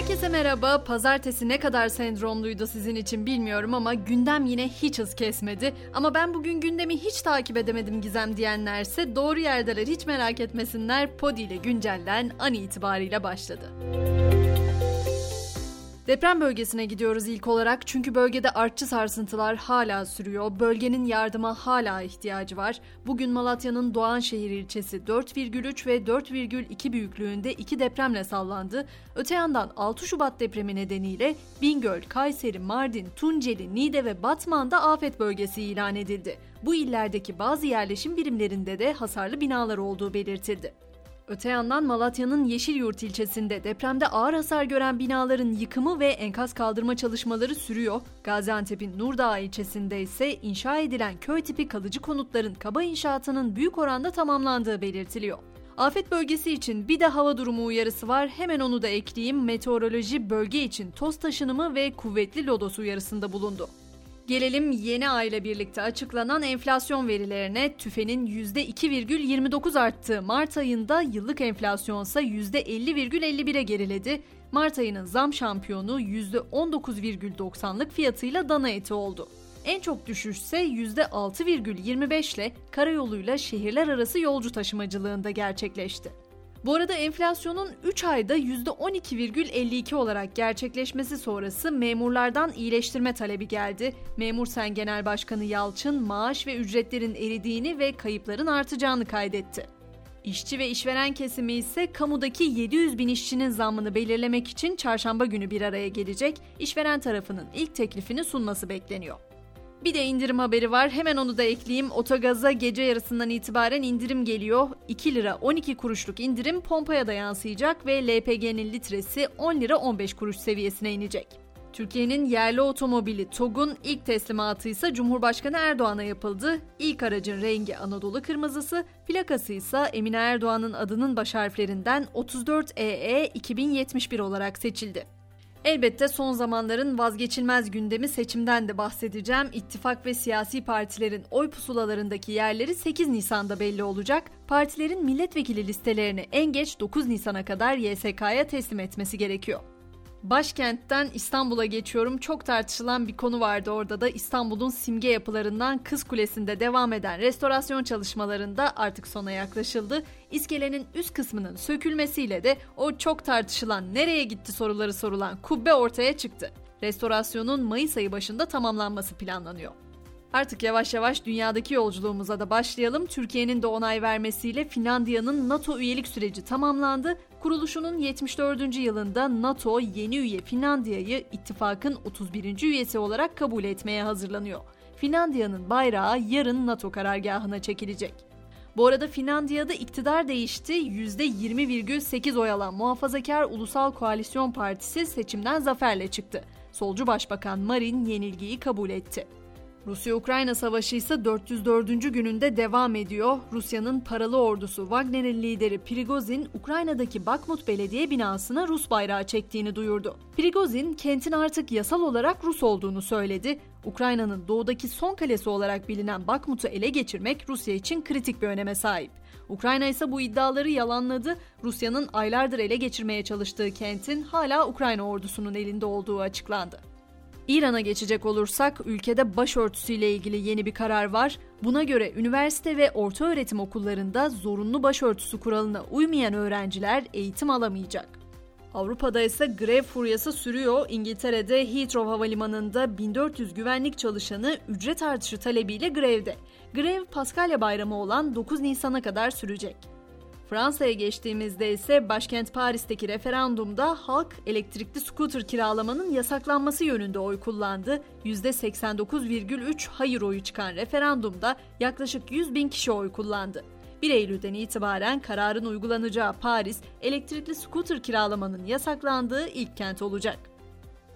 Herkese merhaba. Pazartesi ne kadar sendromluydu sizin için bilmiyorum ama gündem yine hiç hız kesmedi. Ama ben bugün gündemi hiç takip edemedim Gizem diyenlerse doğru yerdeler hiç merak etmesinler. Podi ile güncellen an itibariyle başladı. Deprem bölgesine gidiyoruz ilk olarak çünkü bölgede artçı sarsıntılar hala sürüyor. Bölgenin yardıma hala ihtiyacı var. Bugün Malatya'nın Doğanşehir ilçesi 4,3 ve 4,2 büyüklüğünde iki depremle sallandı. Öte yandan 6 Şubat depremi nedeniyle Bingöl, Kayseri, Mardin, Tunceli, Niğde ve Batman'da afet bölgesi ilan edildi. Bu illerdeki bazı yerleşim birimlerinde de hasarlı binalar olduğu belirtildi. Öte yandan Malatya'nın Yeşilyurt ilçesinde depremde ağır hasar gören binaların yıkımı ve enkaz kaldırma çalışmaları sürüyor. Gaziantep'in Nurdağ ilçesinde ise inşa edilen köy tipi kalıcı konutların kaba inşaatının büyük oranda tamamlandığı belirtiliyor. Afet bölgesi için bir de hava durumu uyarısı var. Hemen onu da ekleyeyim. Meteoroloji bölge için toz taşınımı ve kuvvetli lodos uyarısında bulundu. Gelelim yeni ay ile birlikte açıklanan enflasyon verilerine. TÜFE'nin %2,29 arttığı Mart ayında yıllık enflasyonsa %50,51'e geriledi. Mart ayının zam şampiyonu %19,90'lık fiyatıyla dana eti oldu. En çok düşüşse %6,25 ile karayoluyla şehirler arası yolcu taşımacılığında gerçekleşti. Bu arada enflasyonun 3 ayda %12,52 olarak gerçekleşmesi sonrası memurlardan iyileştirme talebi geldi. Memur Sen Genel Başkanı Yalçın maaş ve ücretlerin eridiğini ve kayıpların artacağını kaydetti. İşçi ve işveren kesimi ise kamudaki 700 bin işçinin zammını belirlemek için çarşamba günü bir araya gelecek, işveren tarafının ilk teklifini sunması bekleniyor. Bir de indirim haberi var. Hemen onu da ekleyeyim. Otogaza gece yarısından itibaren indirim geliyor. 2 lira 12 kuruşluk indirim pompaya da yansıyacak ve LPG'nin litresi 10 lira 15 kuruş seviyesine inecek. Türkiye'nin yerli otomobili TOG'un ilk teslimatı ise Cumhurbaşkanı Erdoğan'a yapıldı. İlk aracın rengi Anadolu kırmızısı, plakası ise Emine Erdoğan'ın adının baş harflerinden 34EE 2071 olarak seçildi. Elbette son zamanların vazgeçilmez gündemi seçimden de bahsedeceğim. İttifak ve siyasi partilerin oy pusulalarındaki yerleri 8 Nisan'da belli olacak. Partilerin milletvekili listelerini en geç 9 Nisan'a kadar YSK'ya teslim etmesi gerekiyor. Başkentten İstanbul'a geçiyorum. Çok tartışılan bir konu vardı orada da İstanbul'un simge yapılarından Kız Kulesi'nde devam eden restorasyon çalışmalarında artık sona yaklaşıldı. İskelenin üst kısmının sökülmesiyle de o çok tartışılan nereye gitti soruları sorulan kubbe ortaya çıktı. Restorasyonun Mayıs ayı başında tamamlanması planlanıyor. Artık yavaş yavaş dünyadaki yolculuğumuza da başlayalım. Türkiye'nin de onay vermesiyle Finlandiya'nın NATO üyelik süreci tamamlandı. Kuruluşunun 74. yılında NATO yeni üye Finlandiya'yı ittifakın 31. üyesi olarak kabul etmeye hazırlanıyor. Finlandiya'nın bayrağı yarın NATO karargahına çekilecek. Bu arada Finlandiya'da iktidar değişti. %20,8 oy alan Muhafazakar Ulusal Koalisyon Partisi seçimden zaferle çıktı. Solcu Başbakan Marin yenilgiyi kabul etti. Rusya-Ukrayna savaşı ise 404. gününde devam ediyor. Rusya'nın paralı ordusu Wagner'in lideri Prigozhin, Ukrayna'daki Bakmut belediye binasına Rus bayrağı çektiğini duyurdu. Prigozhin, kentin artık yasal olarak Rus olduğunu söyledi. Ukrayna'nın doğudaki son kalesi olarak bilinen Bakmut'u ele geçirmek Rusya için kritik bir öneme sahip. Ukrayna ise bu iddiaları yalanladı. Rusya'nın aylardır ele geçirmeye çalıştığı kentin hala Ukrayna ordusunun elinde olduğu açıklandı. İran'a geçecek olursak ülkede başörtüsüyle ilgili yeni bir karar var. Buna göre üniversite ve orta öğretim okullarında zorunlu başörtüsü kuralına uymayan öğrenciler eğitim alamayacak. Avrupa'da ise grev furyası sürüyor. İngiltere'de Heathrow Havalimanı'nda 1400 güvenlik çalışanı ücret artışı talebiyle grevde. Grev Paskalya Bayramı olan 9 Nisan'a kadar sürecek. Fransa'ya geçtiğimizde ise başkent Paris'teki referandumda halk elektrikli scooter kiralamanın yasaklanması yönünde oy kullandı. %89,3 hayır oyu çıkan referandumda yaklaşık 100 bin kişi oy kullandı. 1 Eylül'den itibaren kararın uygulanacağı Paris, elektrikli scooter kiralamanın yasaklandığı ilk kent olacak.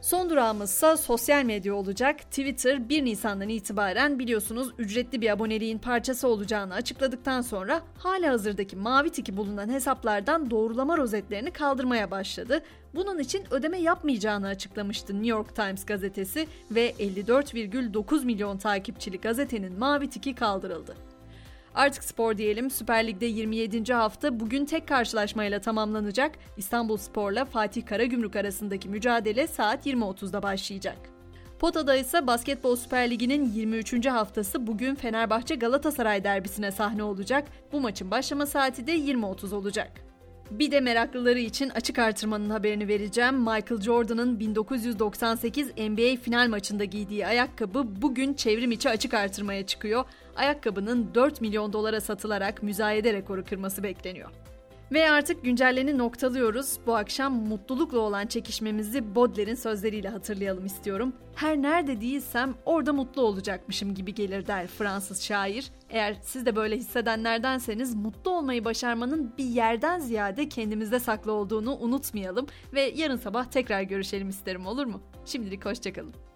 Son durağımızsa sosyal medya olacak. Twitter 1 Nisan'dan itibaren biliyorsunuz ücretli bir aboneliğin parçası olacağını açıkladıktan sonra hala hazırdaki mavi tiki bulunan hesaplardan doğrulama rozetlerini kaldırmaya başladı. Bunun için ödeme yapmayacağını açıklamıştı New York Times gazetesi ve 54,9 milyon takipçili gazetenin mavi tiki kaldırıldı. Artık spor diyelim. Süper Lig'de 27. hafta bugün tek karşılaşmayla tamamlanacak. İstanbul Spor'la Fatih Karagümrük arasındaki mücadele saat 20.30'da başlayacak. Pota'da ise Basketbol Süper Ligi'nin 23. haftası bugün Fenerbahçe Galatasaray derbisine sahne olacak. Bu maçın başlama saati de 20.30 olacak. Bir de meraklıları için açık artırmanın haberini vereceğim. Michael Jordan'ın 1998 NBA final maçında giydiği ayakkabı bugün çevrim içi açık artırmaya çıkıyor. Ayakkabının 4 milyon dolara satılarak müzayede rekoru kırması bekleniyor. Ve artık güncelleni noktalıyoruz. Bu akşam mutlulukla olan çekişmemizi Baudelaire'in sözleriyle hatırlayalım istiyorum. Her nerede değilsem orada mutlu olacakmışım gibi gelir der Fransız şair. Eğer siz de böyle hissedenlerdenseniz mutlu olmayı başarmanın bir yerden ziyade kendimizde saklı olduğunu unutmayalım ve yarın sabah tekrar görüşelim isterim olur mu? Şimdilik hoşçakalın.